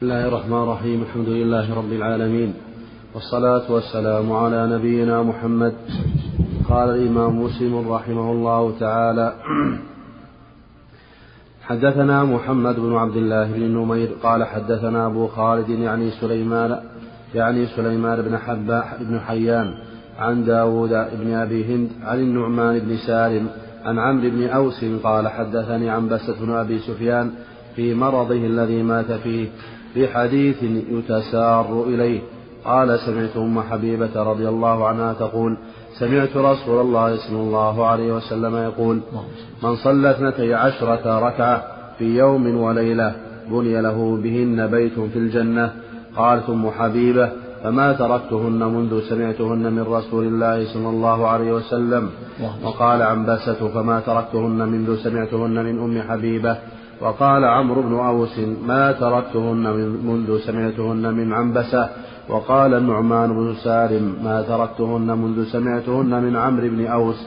بسم الله الرحمن الرحيم الحمد لله رب العالمين والصلاة والسلام على نبينا محمد. قال الإمام مسلم رحمه الله تعالى حدثنا محمد بن عبد الله بن نمير قال حدثنا أبو خالد يعني سليمان يعني سليمان بن حباح بن حيان عن داود بن أبي هند عن النعمان بن سالم عن عمرو بن أوس قال حدثني عن بسة بن أبي سفيان في مرضه الذي مات فيه. بحديث يتسار إليه. قال سمعت أم حبيبة رضي الله عنها تقول سمعت رسول الله صلى الله عليه وسلم يقول من صلى اثنتي عشرة ركعة في يوم وليلة بني له بهن بيت في الجنة قالت أم حبيبة فما تركتهن منذ سمعتهن من رسول الله صلى الله عليه وسلم وقال عنبسة فما تركتهن منذ سمعتهن من أم حبيبة وقال عمرو بن أوس ما تركتهن منذ سمعتهن من عنبسة. وقال النعمان بن سالم ما تركتهن منذ سمعتهن من عمرو بن أوس.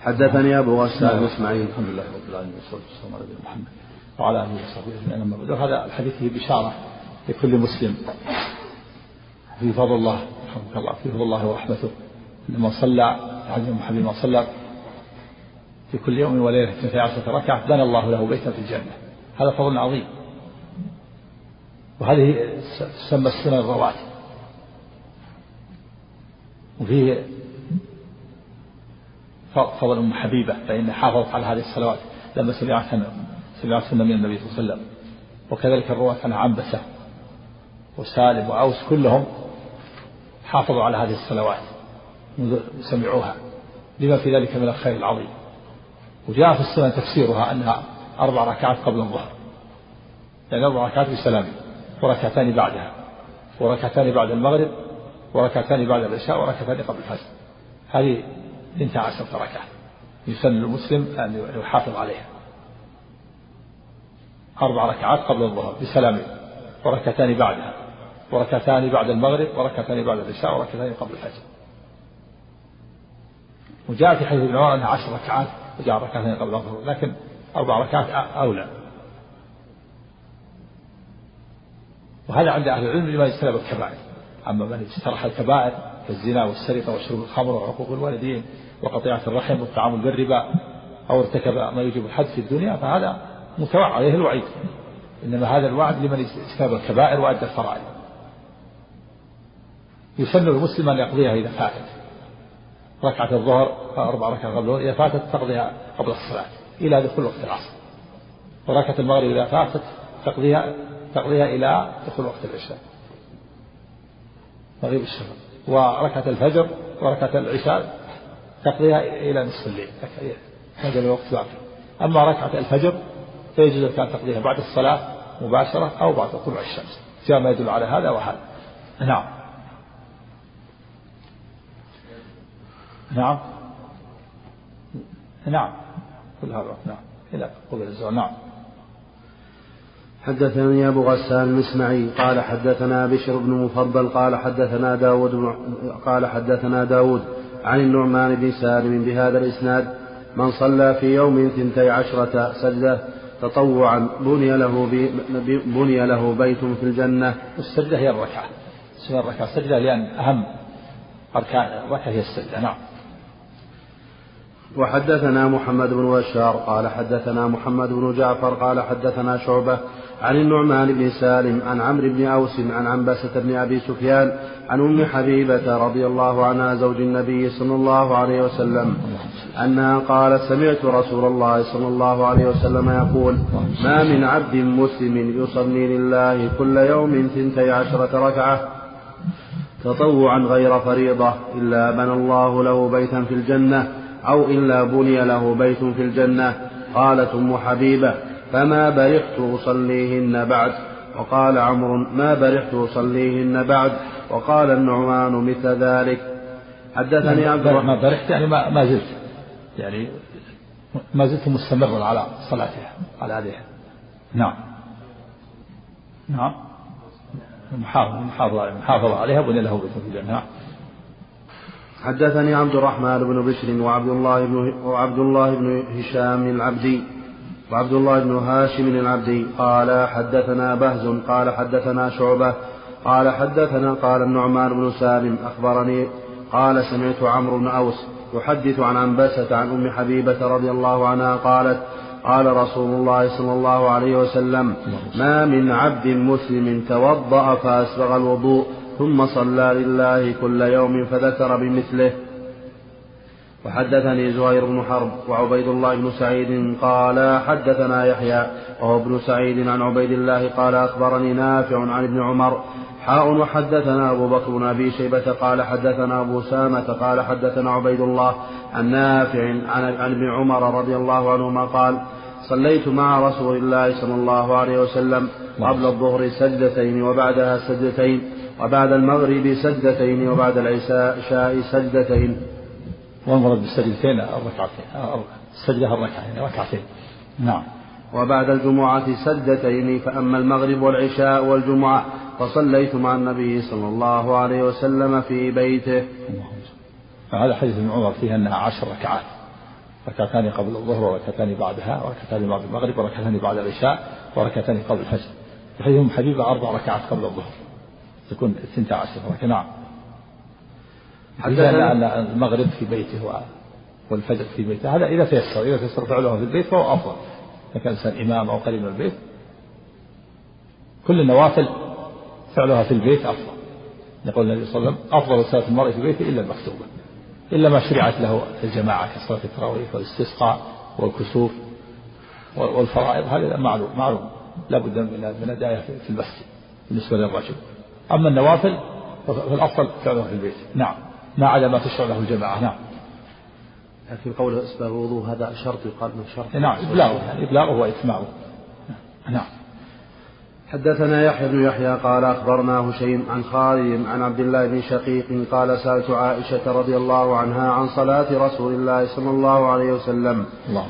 حدثني أبو غسان. إسماعيل الحمد لله رب العالمين والصلاة والسلام على نبينا محمد وعلى آله وصحبه أجمعين. أما بعد هذا الحديث فيه بشارة لكل مسلم. في فضل الله رحمك الله في فضل الله ورحمته. لما صلى حديث محمد ما صلى. في كل يوم وليلة اثنتي عشرة ركعة بنى الله له بيتا في الجنة. هذا فضل عظيم. وهذه تسمى السنن الرواتب وفيه فضل أم حبيبة فإن حافظت على هذه الصلوات. لما سمعتها سمعتهن من النبي صلى الله عليه وسلم. وكذلك الرواة عن عنبسة وسالم وأوس كلهم حافظوا على هذه الصلوات. منذ سمعوها. لما في ذلك من الخير العظيم. وجاء في السنة تفسيرها أنها أربع ركعات قبل الظهر. يعني أربع ركعات بسلام وركعتان بعدها وركعتان بعد المغرب وركعتان بعد العشاء وركعتان قبل الفجر. هذه اثنتا عشرة ركعة يسن للمسلم أن يحافظ عليها. أربع ركعات قبل الظهر بسلام وركعتان بعدها وركعتان بعد المغرب وركعتان بعد العشاء وركعتان قبل الفجر. وجاء في حديث ابن عمر أنها عشر ركعات وجاء ركعتين قبل الظهر لكن أربع ركعات أولى. وهذا عند أهل العلم لمن اجتنب الكبائر. أما من اجترح الكبائر كالزنا والسرقة وشرب الخمر وعقوق الوالدين وقطيعة الرحم والتعامل بالربا أو ارتكب ما يوجب الحد في الدنيا فهذا متوعد عليه الوعيد. إنما هذا الوعد لمن اجتنب الكبائر وأدى الفرائض. يسن المسلم أن يقضيها إذا فاتت. ركعة الظهر أربع ركعات قبل إذا فاتت تقضيها قبل الصلاة إلى دخول وقت العصر. وركعة المغرب إذا فاتت تقضيها تقضيها إلى دخول وقت العشاء. مغيب الشفق وركعة الفجر وركعة العشاء تقضيها إلى نصف الليل هذا الوقت باقي أما ركعة الفجر فيجوز لك أن تقضيها بعد الصلاة مباشرة أو بعد طلوع الشمس جاء ما يدل على هذا وهذا. نعم. نعم. نعم. كل هذا نعم. إلى قبل الزوال نعم. حدثني أبو غسان المسمعي قال حدثنا بشر بن مفضل قال حدثنا داود قال حدثنا داود عن النعمان بن سالم بهذا الإسناد من صلى في يوم ثنتي عشرة سجدة تطوعا بني له بني له بيت في الجنة. السجدة هي الركعة. اسمها الركعة سجدة لأن أهم أركان الركعة هي السجدة نعم. وحدثنا محمد بن بشار قال حدثنا محمد بن جعفر قال حدثنا شعبة عن النعمان بن سالم عن عمرو بن أوس عن عنبسة بن أبي سفيان عن أم حبيبة رضي الله عنها زوج النبي صلى الله عليه وسلم أنها قالت سمعت رسول الله صلى الله عليه وسلم يقول ما من عبد مسلم يصلي لله كل يوم ثنتي عشرة ركعة تطوعا غير فريضة إلا بنى الله له بيتا في الجنة أو إلا بني له بيت في الجنة. قالت أم حبيبة فما برحت أصليهن بعد؟ وقال عمرو ما برحت أصليهن بعد؟ وقال النعمان مثل ذلك. حدثني عبد الرحمن. ما برحت يعني ما, ما زلت. يعني ما زلت مستمرا على صلاتها على هذه. نعم. نعم. محافظة عليها بني له بيت في الجنة. نعم. حدثني عبد الرحمن بن بشر وعبد الله بن وعبد الله بن هشام العبدي وعبد الله بن هاشم العبدي. قال حدثنا بهز قال حدثنا شعبة قال حدثنا قال النعمان بن سالم أخبرني قال سمعت عمرو بن أوس يحدث عن عنبسة عن أم حبيبة رضي الله عنها قالت قال رسول الله صلى الله عليه وسلم ما من عبد مسلم توضأ فأسبغ الوضوء. ثم صلى لله كل يوم فذكر بمثله. وحدثني زهير بن حرب وعبيد الله بن سعيد قال حدثنا يحيى وهو ابن سعيد عن عبيد الله قال أخبرني نافع عن ابن عمر. حاء وحدثنا أبو بكر بن أبي شيبة قال حدثنا أبو سامة قال حدثنا عبيد الله عن نافع عن, ابن عمر رضي الله عنهما قال صليت مع رسول الله صلى الله عليه وسلم قبل الظهر سجدتين وبعدها سجدتين. وبعد المغرب سجدتين وبعد العشاء سجدتين. والمراد بالسجدتين الركعتين السجدة الركعتين ركعتين نعم. وبعد الجمعة سجدتين فأما المغرب والعشاء والجمعة فصليت مع النبي صلى الله عليه وسلم في بيته. هذا حديث ابن عمر فيه أنها عشر ركعات. ركعتان قبل الظهر وركعتان بعدها وركعتان بعد المغرب وركعتان بعد العشاء وركعتان قبل الفجر. حديث ام حبيبة أربع ركعات قبل الظهر. تكون اثنتا عشر ركعه نعم. حدثنا أن المغرب في بيته والفجر في بيته. هذا إذا تيسر إذا تيسر فعلها في البيت فهو أفضل. إذا كان الإنسان إمام أو قريب من البيت كل النوافل فعلها في البيت أفضل. يقول النبي صلى الله عليه وسلم أفضل صلاة المرء في بيته إلا المكتوبة. إلا ما شرعت له الجماعة كصلاة التراويح والاستسقاء والكسوف والفرائض. هذا معلوم معلوم. لا بد من أدائها في المسجد بالنسبة للرجل. أما النوافل فالأفضل فعلها في البيت. نعم. ما عدا ما تشرع له الجماعة. نعم. لكن قول إسباب الوضوء هذا شرط يقال من شرط. نعم إبلاغه يعني إبلاغه وإتمامه نعم. حدثنا يحيى بن يحيى قال أخبرنا هشيم عن خالد عن عبد الله بن شقيق قال سألت عائشة رضي الله عنها عن صلاة رسول الله صلى الله عليه وسلم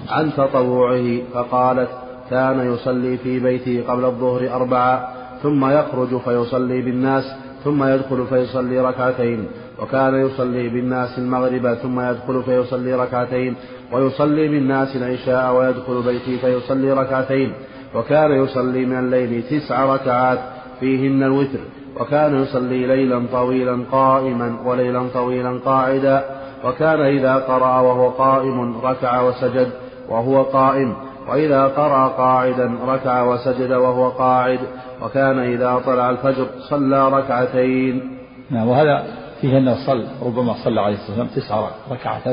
عن تطوعه فقالت كان يصلي في بيته قبل الظهر أربعة ثم يخرج فيصلي بالناس ثم يدخل فيصلي ركعتين. وكان يصلي بالناس المغرب ثم يدخل فيصلي ركعتين. ويصلي بالناس العشاء ويدخل بيتي فيصلي ركعتين. وكان يصلي من الليل تسع ركعات فيهن الوتر. وكان يصلي ليلا طويلا قائما وليلا طويلا قاعدا. وكان إذا قرأ وهو قائم ركع وسجد وهو قائم. وإذا قرأ قاعدا ركع وسجد وهو قاعد وكان إذا طلع الفجر صلى ركعتين. نعم وهذا فيه أنه صلى ربما صلى عليه الصلاة والسلام تسع ركعات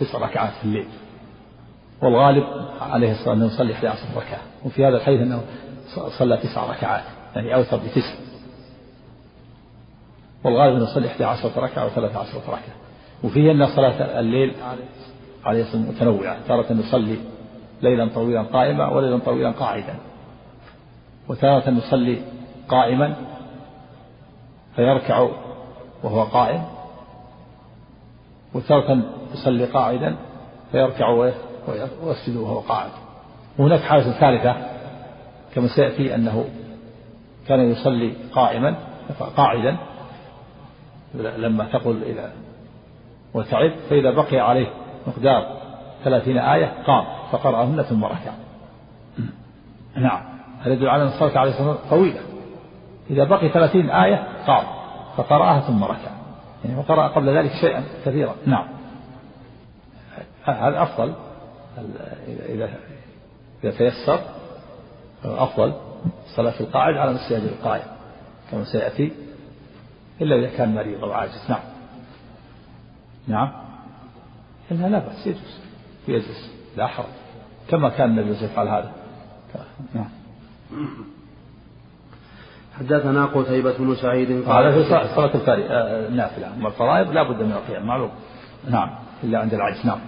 تسع ركعات في الليل. والغالب عليه الصلاة والسلام أنه يصلي 11 ركعة. وفي هذا الحديث أنه صلى تسع ركعات يعني أوتر بتسع والغالب أنه يصلي 11 ركعة أو 13 ركعة. وفيه أن صلاة الليل عليه الصلاة والسلام متنوعة تارة يصلي ليلا طويلا قائما وليلا طويلا قاعدا. وتارة يصلي قائما فيركع وهو قائم. وتارة يصلي قاعدا فيركع ويسجد وهو قاعد. وهناك حالة ثالثة كما سيأتي أنه كان يصلي قائما قاعدا لما تقل إلى وتعب فإذا بقي عليه مقدار ثلاثين آية قام. فقرأهن ثم ركع نعم. هذا يدل على أن الصلاة عليه الصلاة والسلام طويلة. إذا بقي ثلاثين آية قام فقرأها ثم ركع يعني وقرأ قبل ذلك شيئا كثيرا. نعم. هذا أفضل. إذا إذا تيسر أفضل صلاة القاعد على مسجد القائم كما سيأتي إلا إذا كان مريض أو عاجز. نعم. نعم. إنها لا بأس يجوز. يجلس لا حرج كما كان النبي يفعل هذا. نعم حدثنا قتيبة بن سعيد قال هذا في صلاة النافلة أما الفرائض لا بد من القيام معلوم نعم إلا عند العجز. نعم.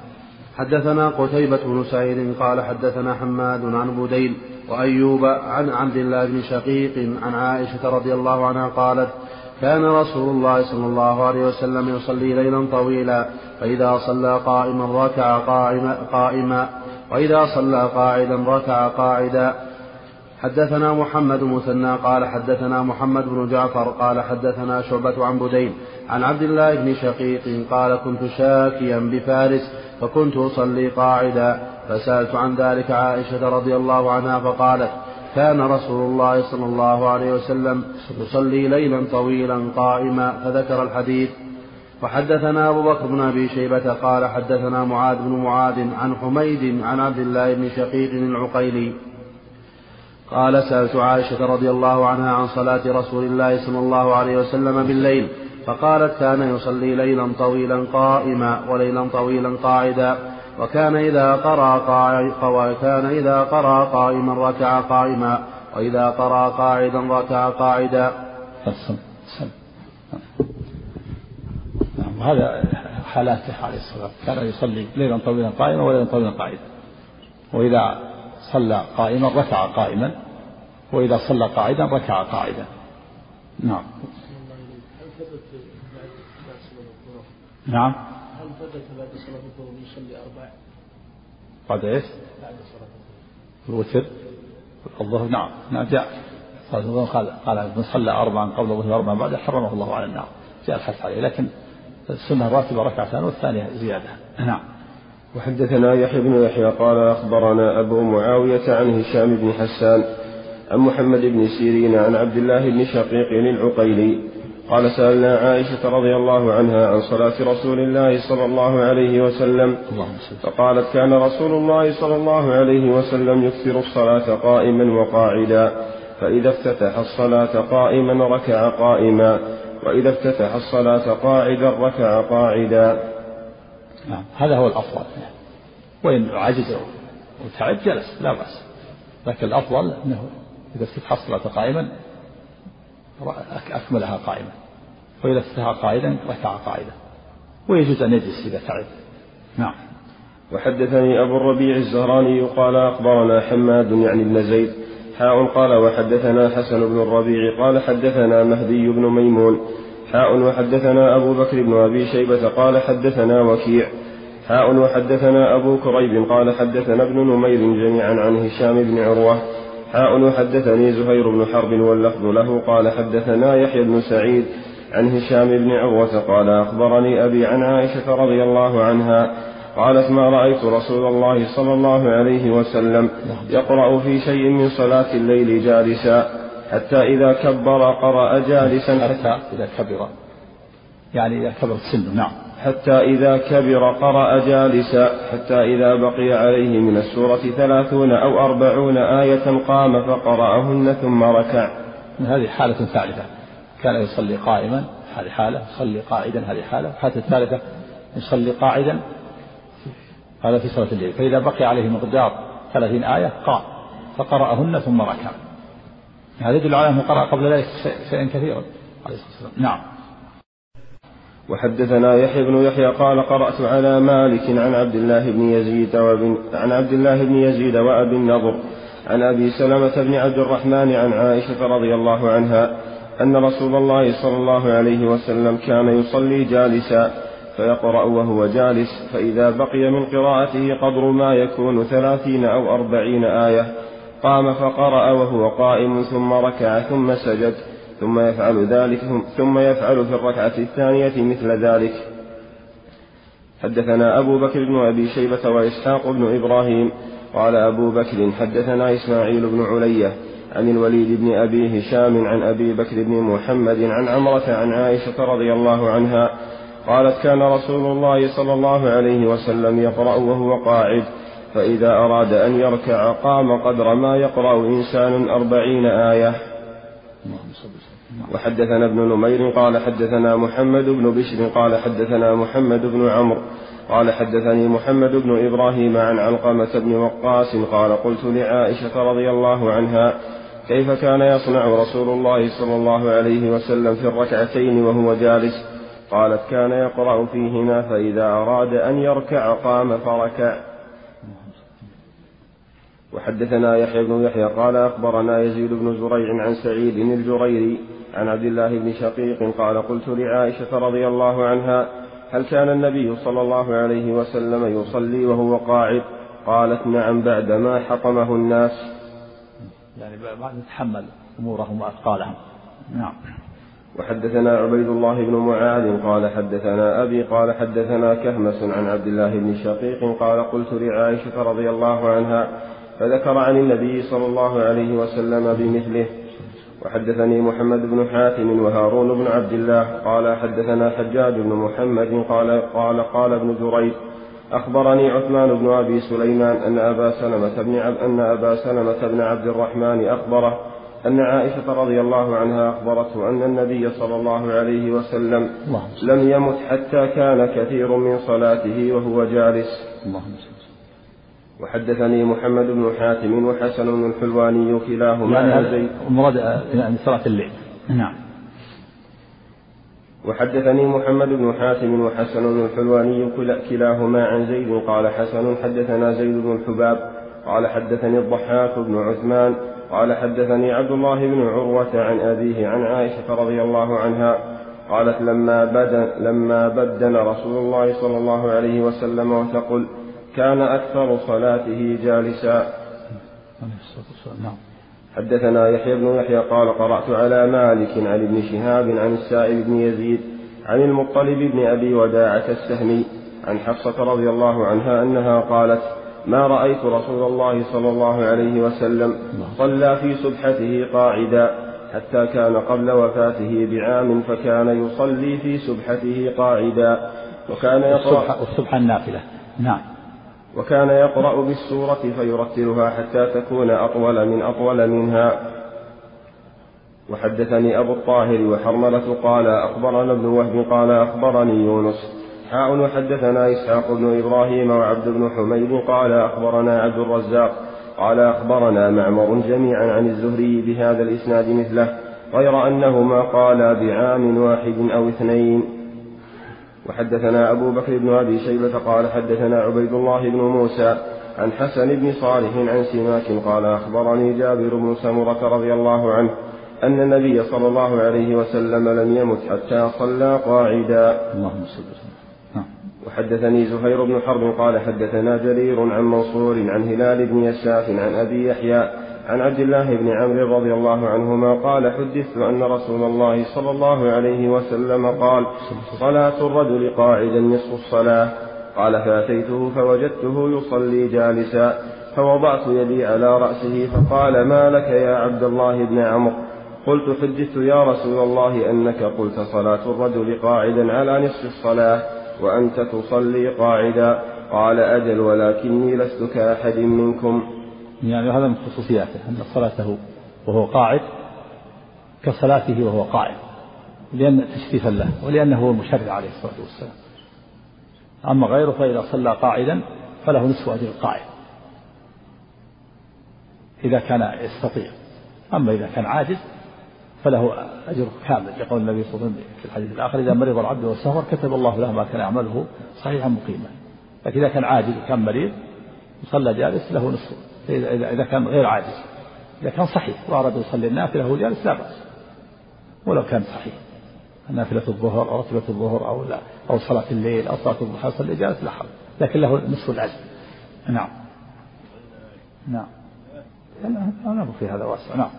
حدثنا قتيبة بن سعيد قال حدثنا حماد عن بديل وأيوب عن عبد الله بن شقيق عن عائشة رضي الله عنها قالت كان رسول الله صلى الله عليه وسلم يصلي ليلا طويلا فإذا صلى قائما ركع قائما, قائما وإذا صلى قاعدا ركع قاعدا. حدثنا محمد مثنى قال حدثنا محمد بن جعفر قال حدثنا شعبة عن بدين عن عبد الله بن شقيق قال كنت شاكيا بفارس فكنت أصلي قاعدا. فسألت عن ذلك عائشة رضي الله عنها فقالت كان رسول الله صلى الله عليه وسلم يصلي ليلا طويلا قائما فذكر الحديث. وحدثنا أبو بكر بن أبي شيبة قال حدثنا معاذ بن معاذ عن حميد عن عبد الله بن شقيق العقيلي. قال سألت عائشة رضي الله عنها عن صلاة رسول الله صلى الله عليه وسلم بالليل فقالت كان يصلي ليلا طويلا قائما وليلا طويلا قاعدا. وكان إذا قرأ قاعدا وكان إذا قرأ قائما ركع قائما وإذا قرأ قاعدا ركع قاعدا. نعم هذا حالاته عليه الصلاة كان يصلي ليلا طويلا قائما وليلا طويلا قاعدا. وإذا صلى قائما ركع قائما وإذا صلى قاعدا ركع قاعدا. نعم. نعم. ثبت بعد صلاة الظهر يصلي أربع؟ بعد إيش؟ بعد صلاة الظهر. الوتر؟ الظهر نعم نعم جاء. صلاة الظهر قال قال من صلى أربعا قبل الظهر أربعا بعد حرمه الله على النار. جاء الحث عليه لكن السنة الراتبة ركعتان والثانية زيادة. نعم. وحدثنا يحيى بن يحيى قال أخبرنا أبو معاوية عن هشام بن حسان عن محمد بن سيرين عن عبد الله بن شقيق العقيلي قال سألنا عائشة رضي الله عنها عن صلاة رسول الله صلى الله عليه وسلم. فقالت كان رسول الله صلى الله عليه وسلم يكثر الصلاة قائما وقاعدا فإذا افتتح الصلاة قائما ركع قائما وإذا افتتح الصلاة قاعدا ركع قاعدا. نعم هذا هو الأفضل. وإن عجز وتعب جلس لا بأس. لكن الأفضل أنه إذا افتتح الصلاة قائما أكملها قائما. وإذا افتتح قائدا ركع قائدا ويجوز أن يجلس إذا تعب. نعم. وحدثني أبو الربيع الزهراني قال أخبرنا حماد يعني ابن زيد. حاء قال وحدثنا حسن بن الربيع قال حدثنا مهدي بن ميمون. حاء وحدثنا أبو بكر بن أبي شيبة قال حدثنا وكيع. حاء وحدثنا أبو كريب قال حدثنا ابن نمير جميعا عن هشام بن عروة. حاء وحدثني زهير بن حرب واللفظ له قال حدثنا يحيى بن سعيد عن هشام بن عروة قال أخبرني أبي عن عائشة رضي الله عنها قالت ما رأيت رسول الله صلى الله عليه وسلم يقرأ في شيء من صلاة الليل جالسا حتى إذا كبر قرأ جالسا حتى إذا كبر. يعني إذا كبر سنه نعم. حتى إذا كبر قرأ جالسا حتى إذا بقي عليه من السورة ثلاثون أو أربعون آية قام فقرأهن ثم ركع. هذه حالة ثالثة. كان يصلي قائما هذه حالة. يصلي قاعدا هذه حالة. الحالة الثالثة يصلي قاعدا هذا في صلاة الليل. فإذا بقي عليه مقدار ثلاثين آية قام فقرأهن ثم ركع. هذا يدل على أنه قرأ قبل ذلك شيئا كثيرا عليه الصلاة والسلام. نعم. وحدثنا يحيى بن يحيى قال قرأت على مالك عن عبد الله بن يزيد وابن عن عبد الله بن يزيد وأبي النضر عن أبي سلمة بن عبد الرحمن عن عائشة رضي الله عنها أن رسول الله صلى الله عليه وسلم كان يصلي جالسا فيقرأ وهو جالس فإذا بقي من قراءته قدر ما يكون ثلاثين أو أربعين آية قام فقرأ وهو قائم ثم ركع ثم سجد. ثم يفعل ذلك ثم يفعل في الركعة الثانية مثل ذلك. حدثنا أبو بكر بن أبي شيبة وإسحاق بن إبراهيم قال أبو بكر حدثنا إسماعيل بن علية عن الوليد بن أبي هشام عن أبي بكر بن محمد عن عمرة عن عائشة رضي الله عنها قالت كان رسول الله صلى الله عليه وسلم يقرأ وهو قاعد فإذا أراد أن يركع قام قدر ما يقرأ إنسان أربعين آية. وحدثنا ابن نمير قال حدثنا محمد بن بشر قال حدثنا محمد بن عمرو قال حدثني محمد بن إبراهيم عن علقمة بن وقاص قال قلت لعائشة رضي الله عنها كيف كان يصنع رسول الله صلى الله عليه وسلم في الركعتين وهو جالس؟ قالت كان يقرأ فيهما فإذا أراد أن يركع قام فركع. وحدثنا يحيى بن يحيى قال أخبرنا يزيد بن زريع عن سعيد الجريري عن عبد الله بن شقيق قال قلت لعائشة رضي الله عنها هل كان النبي صلى الله عليه وسلم يصلي وهو قاعد؟ قالت نعم بعدما حطمه الناس. يعني بعد يتحمل أمورهم وأثقالهم. نعم. وحدثنا عبيد الله بن معاذ قال حدثنا أبي قال حدثنا كهمس عن عبد الله بن شقيق قال قلت لعائشة رضي الله عنها فذكر عن النبي صلى الله عليه وسلم بمثله وحدثني محمد بن حاتم وهارون بن عبد الله قال حدثنا حجاج بن محمد قال قال قال ابن جريج أخبرني عثمان بن أبي سليمان أن أبا سلمة بن عب أن أبا سلمة بن عبد الرحمن أخبره أن عائشة رضي الله عنها أخبرته أن النبي صلى الله عليه وسلم لم يمت حتى كان كثير من صلاته وهو جالس. اللهم وحدثني محمد بن حاتم وحسن الحلواني كلاهما يعني زيد. المراد يعني صلاة الليل. نعم. وحدثني محمد بن حاتم وحسن الحلواني كلاهما عن زيد. قال حسن حدثنا زيد بن الحباب قال حدثني الضحاك بن عثمان. قال حدثني عبد الله بن عروة عن أبيه عن عائشة رضي الله عنها. قالت لما بدن لما بدن رسول الله صلى الله عليه وسلم وتقل كان أكثر صلاته جالسا. نعم. حدثنا يحيى بن يحيى قال قرأت على مالك عن ابن شهاب عن السائب بن يزيد عن المطلب بن أبي وداعة السهمي عن حفصة رضي الله عنها أنها قالت ما رأيت رسول الله صلى الله عليه وسلم صلى في سبحته قاعدا حتى كان قبل وفاته بعام فكان يصلي في سبحته قاعدا وكان يقرأ والسبحة النافلة. نعم. وكان يقرأ بالسورة فيرتلها حتى تكون أطول من أطول منها. وحدثني أبو الطاهر وحرملة قال أخبرنا ابن وهب قال أخبرني يونس. حاء وحدثنا إسحاق بن إبراهيم وعبد بن حميد قال أخبرنا عبد الرزاق قال أخبرنا معمر جميعا عن الزهري بهذا الإسناد مثله غير أنهما قالا بعام واحد أو اثنين. وحدثنا أبو بكر بن أبي شيبة قال حدثنا عبيد الله بن موسى عن حسن بن صالح عن سماك قال أخبرني جابر بن سمرة رضي الله عنه أن النبي صلى الله عليه وسلم لم يمت حتى صلى قاعدا. اللهم صل وحدثني زهير بن حرب قال حدثنا جرير عن منصور عن هلال بن يساف عن أبي يحيى عن عبد الله بن عمرو رضي الله عنهما قال حدثت أن رسول الله صلى الله عليه وسلم قال صلاة الرجل قاعدا نصف الصلاة. قال فأتيته فوجدته يصلي جالسا فوضعت يدي على رأسه فقال ما لك يا عبد الله بن عمرو؟ قلت حدثت يا رسول الله أنك قلت صلاة الرجل قاعدا على نصف الصلاة وأنت تصلي قاعدا. قال أجل ولكني لست كأحد منكم. يعني هذا من خصوصياته أن صلاته وهو قاعد كصلاته وهو قائم لأن تشريفا له ولأنه هو المشرع عليه الصلاة والسلام. أما غيره فإذا صلى قاعدا فله نصف أجر القائم إذا كان يستطيع. أما إذا كان عاجز فله أجر كامل يقول النبي صلى الله عليه وسلم في الحديث الآخر إذا مرض العبد والسهر كتب الله له ما كان يعمله صحيحا مقيما. لكن إذا كان عاجز وكان مريض وصلى جالس له نصف. إذا كان غير عاجز. إذا كان صحيح. وأراد يصلي النافلة وهو جالس لا بأس. ولو كان صحيح. نافلة الظهر أو رتبة الظهر أو لا أو صلاة الليل أو صلاة الضحى يصلي جالس لا حرج. لكن له نصف الأجر نعم. نعم. أنا في هذا واسع. نعم.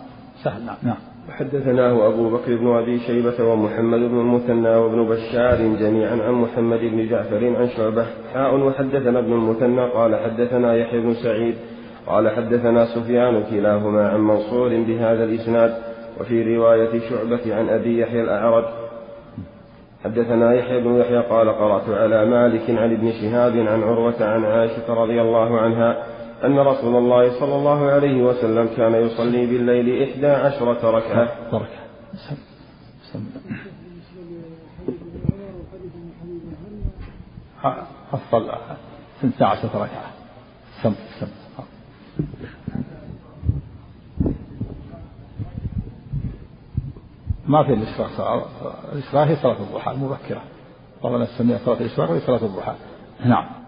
سهل. نعم. نعم. وحدثناه أبو بكر بن أبي شيبة ومحمد بن المثنى وابن بشار جميعا عن محمد بن جعفر عن شعبة. حاء وحدثنا ابن المثنى قال حدثنا يحيى بن سعيد قال حدثنا سفيان كلاهما عن منصور بهذا الإسناد وفي رواية شعبة عن أبي يحيى الأعرج. حدثنا يحيى بن يحيى قال قرأت على مالك عن ابن شهاب عن عروة عن عائشة رضي الله عنها أن رسول الله صلى الله عليه وسلم كان يصلي بالليل إحدى عشرة ركعة. بركة حصل ستة عشرة ركعة. سم. سم. ما في الإشراق الإشراق هي صلاة الضحى المبكرة. طبعا السمية صلاة الإشراق وهي صلاة الضحى. نعم.